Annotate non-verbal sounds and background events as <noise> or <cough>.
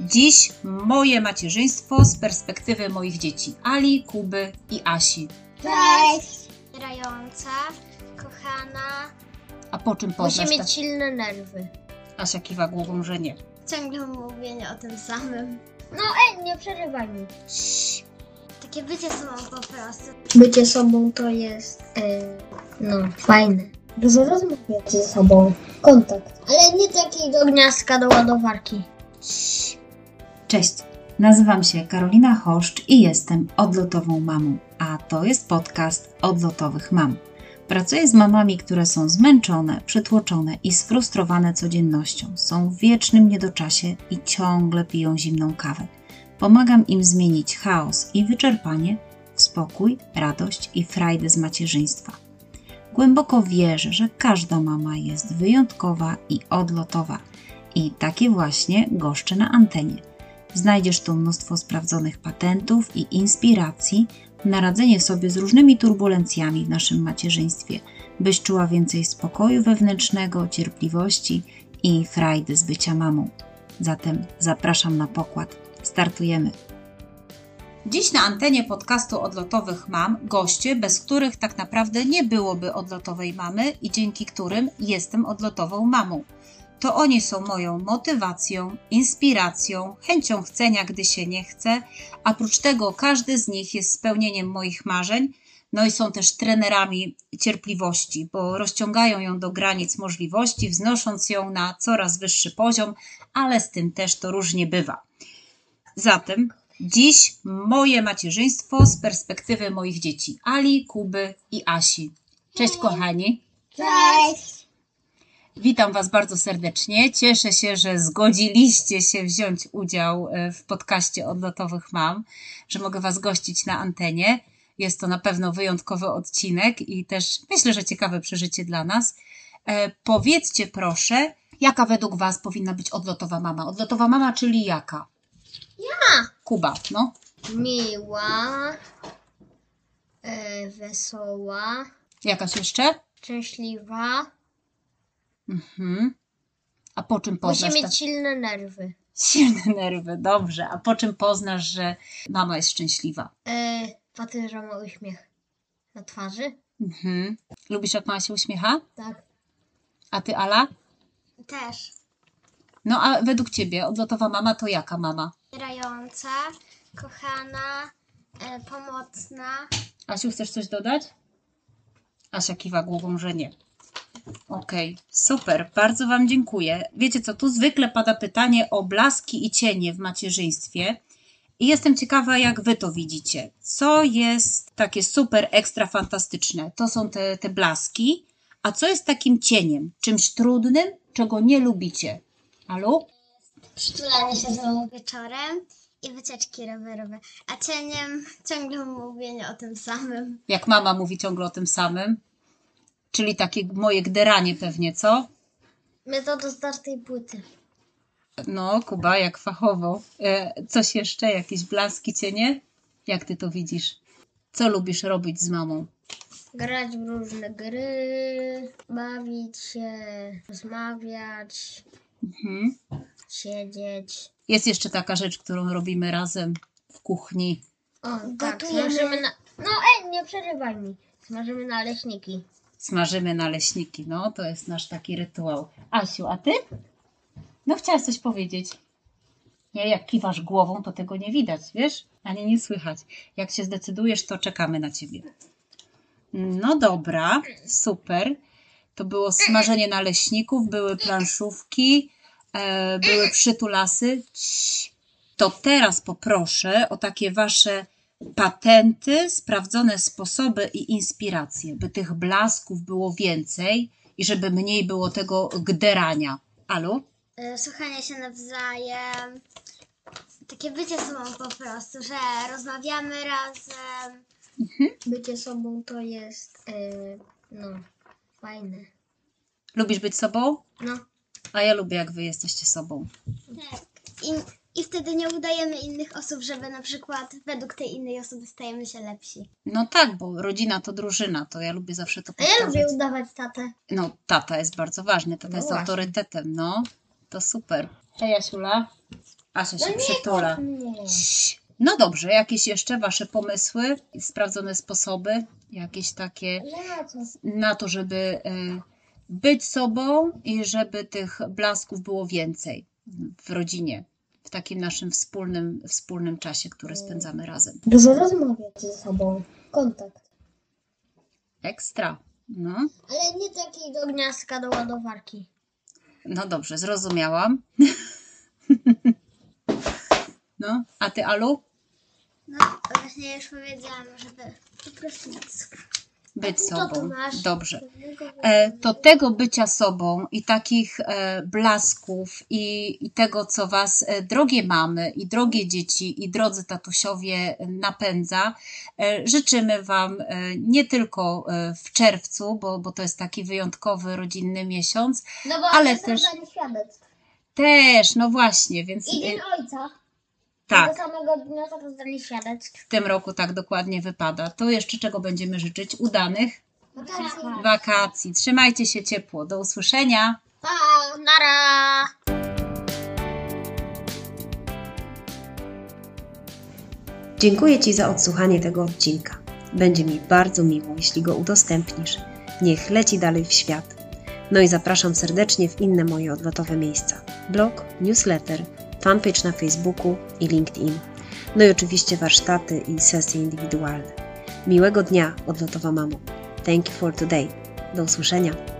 Dziś moje macierzyństwo z perspektywy moich dzieci Ali, Kuby i Asi. Cześć! Grająca, kochana. A po czym Musi poznasz? mieć silne nerwy. Asia kiwa głową, że nie. Ciągle mówienie o tym samym. No ej, nie przerywaj mi. Ciii. Takie bycie sobą po prostu. Bycie sobą to jest, no, fajne. Dużo rozmawiać ze sobą. Kontakt. Ale nie taki do gniazdka, do ładowarki. Ciii. Cześć, nazywam się Karolina Choszcz i jestem odlotową mamą, a to jest podcast Odlotowych Mam. Pracuję z mamami, które są zmęczone, przytłoczone i sfrustrowane codziennością, są w wiecznym niedoczasie i ciągle piją zimną kawę. Pomagam im zmienić chaos i wyczerpanie w spokój, radość i frajdę z macierzyństwa. Głęboko wierzę, że każda mama jest wyjątkowa i odlotowa i takie właśnie goszczę na antenie. Znajdziesz tu mnóstwo sprawdzonych patentów i inspiracji na radzenie sobie z różnymi turbulencjami w naszym macierzyństwie, byś czuła więcej spokoju wewnętrznego, cierpliwości i frajdy z bycia mamą. Zatem zapraszam na pokład. Startujemy. Dziś na antenie podcastu Odlotowych Mam goście, bez których tak naprawdę nie byłoby odlotowej mamy i dzięki którym jestem odlotową mamą. To oni są moją motywacją, inspiracją, chęcią chcenia, gdy się nie chce. A Oprócz tego każdy z nich jest spełnieniem moich marzeń, no i są też trenerami cierpliwości, bo rozciągają ją do granic możliwości, wznosząc ją na coraz wyższy poziom, ale z tym też to różnie bywa. Zatem dziś moje macierzyństwo z perspektywy moich dzieci Ali, Kuby i Asi. Cześć kochani. Cześć! Witam Was bardzo serdecznie. Cieszę się, że zgodziliście się wziąć udział e, w podcaście Odlotowych Mam, że mogę Was gościć na antenie. Jest to na pewno wyjątkowy odcinek i też myślę, że ciekawe przeżycie dla nas. E, powiedzcie proszę, jaka według Was powinna być odlotowa mama? Odlotowa mama, czyli jaka? Ja! Kuba, no. Miła, e, wesoła, Jakaś jeszcze? szczęśliwa. Mhm. A po czym Musi poznasz? mieć tak- silne nerwy. Silne nerwy, dobrze. A po czym poznasz, że mama jest szczęśliwa? E, po tym, że ma uśmiech na twarzy. Mhm. Lubisz, jak mama się uśmiecha? Tak. A ty, Ala? Też. No a według ciebie odlotowa mama to jaka mama? Grająca, kochana, e, pomocna. Asiu, chcesz coś dodać? Asia kiwa głową, że nie. Okej, super, bardzo Wam dziękuję. Wiecie co, tu zwykle pada pytanie o blaski i cienie w macierzyństwie. I jestem ciekawa, jak Wy to widzicie. Co jest takie super, ekstra fantastyczne? To są te, te blaski. A co jest takim cieniem? Czymś trudnym, czego nie lubicie? Alu? Przytulanie się z mamą wieczorem i wycieczki rowerowe. A cieniem ciągle mówienie o tym samym. Jak mama mówi ciągle o tym samym. Czyli takie moje gderanie pewnie, co? Metoda zdartej płyty. No, Kuba, jak fachowo. E, coś jeszcze? Jakieś blaski, cienie? Jak ty to widzisz? Co lubisz robić z mamą? Grać w różne gry, bawić się, rozmawiać, Mhm. siedzieć. Jest jeszcze taka rzecz, którą robimy razem w kuchni. O, tak, smażymy na... No ej, nie przerywaj mi. Smażymy naleśniki. Smażymy naleśniki. No, to jest nasz taki rytuał. Asiu, a ty? No, chciałaś coś powiedzieć. Nie, jak kiwasz głową, to tego nie widać, wiesz? Ani nie słychać. Jak się zdecydujesz, to czekamy na ciebie. No dobra, super. To było smażenie naleśników, były planszówki, e, były przytulasy. To teraz poproszę o takie wasze patenty, sprawdzone sposoby i inspiracje, by tych blasków było więcej i żeby mniej było tego gderania. Alu? E, Słuchanie się nawzajem. Takie bycie sobą po prostu, że rozmawiamy razem. Bycie sobą to jest, e, no, fajne. Lubisz być sobą? No. A ja lubię, jak wy jesteście sobą. Tak. I, I wtedy nie udajemy innych osób, żeby na przykład według tej innej osoby stajemy się lepsi. No tak, bo rodzina to drużyna, to ja lubię zawsze to A ja powtarzać. lubię udawać tatę. No, tata jest bardzo ważny, tata No jest właśnie. autorytetem, no. To super. Hej, Jasiula. Asia No się nie przytula. No dobrze, jakieś jeszcze Wasze pomysły, sprawdzone sposoby, jakieś takie No na to, żeby y, być sobą i żeby tych blasków było więcej w rodzinie, w takim naszym wspólnym, wspólnym czasie, który spędzamy razem. Dużo rozmawiać ze sobą. Kontakt. Ekstra. No, Ale nie taki do gniazdka, do ładowarki. no dobrze, zrozumiałam. <laughs> No, a ty, Alu? No, właśnie już powiedziałam, żeby po prostu być Być sobą. Dobrze. E, to tego bycia sobą i takich e, blasków i, i tego, co Was, e, drogie mamy i drogie dzieci i drodzy tatusiowie napędza, życzymy Wam nie tylko w czerwcu, bo, bo to jest taki wyjątkowy rodzinny miesiąc, No ale jest też- też, no właśnie, więc I dzień ojca. Tak, Tego samego dnia rozdanie świadectw. w tym roku tak dokładnie wypada. To jeszcze czego będziemy życzyć? Udanych Wakacji. wakacji. Trzymajcie się ciepło. Do usłyszenia. Pa, nara! Dziękuję Ci za odsłuchanie tego odcinka. Będzie mi bardzo miło, jeśli go udostępnisz. Niech leci dalej w świat. No i zapraszam serdecznie w inne moje odlotowe miejsca: blog, newsletter, fanpage na Facebooku i LinkedIn. No i oczywiście warsztaty i sesje indywidualne. Miłego dnia, odlotowa mamo. Thank you for today. Do usłyszenia.